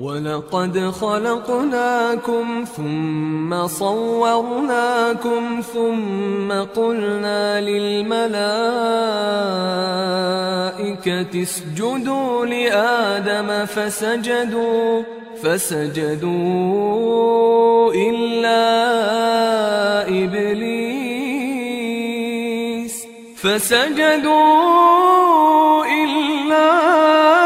ولقد خلقناكم ثم صورناكم ثم قلنا للملائكة اسجدوا لآدم فسجدوا فسجدوا إلا إبليس فسجدوا إلا إبليس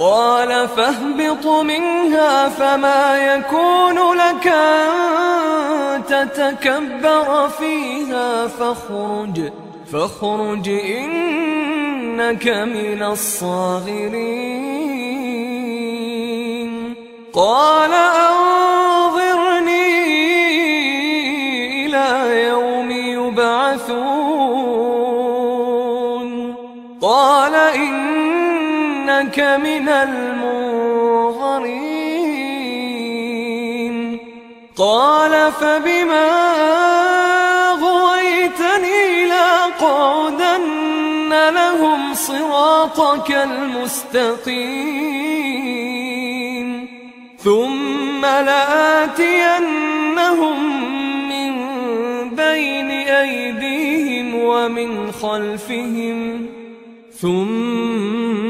قال فاهبط منها فما يكون لك أن تتكبر فيها فاخرج فاخرج إنك من الصاغرين. قال أنظرني إلى يوم يبعثون. إنك من المنظرين. قال فبما غويتني لأقعدن لهم صراطك المستقيم. ثم لآتينهم من بين أيديهم ومن خلفهم. ثم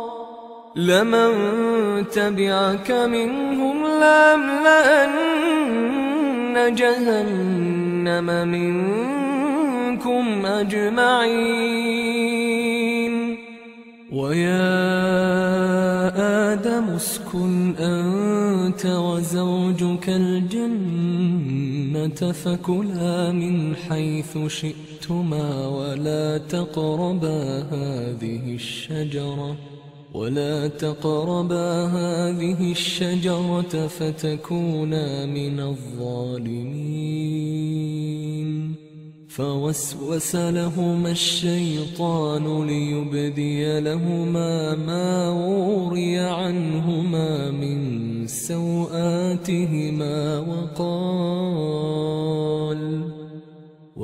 لمن تبعك منهم لأملأن جهنم منكم أجمعين. ويا آدم اسكن أنت وزوجك الجنة فكلا من حيث شئتما ولا تقربا هذه الشجرة. ولا تقربا هذه الشجرة فتكونا من الظالمين. فوسوس لهما الشيطان ليبدي لهما ما وري عنهما من سوآتهما وقال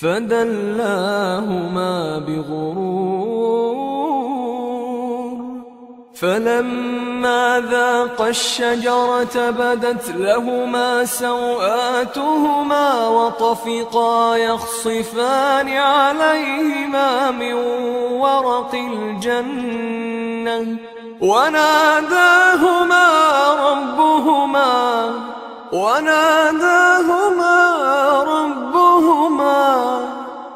فدلاهما بغرور فلما ذاقا الشجرة بدت لهما سوآتهما وطفقا يخصفان عليهما من ورق الجنة وناداهما ربهما وناداهما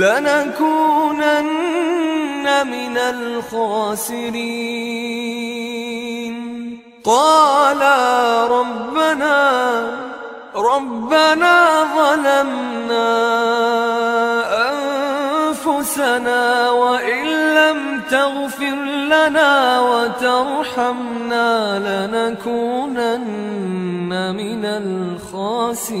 لنكونن من الخاسرين. قال ربنا ربنا ظلمنا أنفسنا وإن لم تغفر لنا وترحمنا لنكونن من الخاسرين.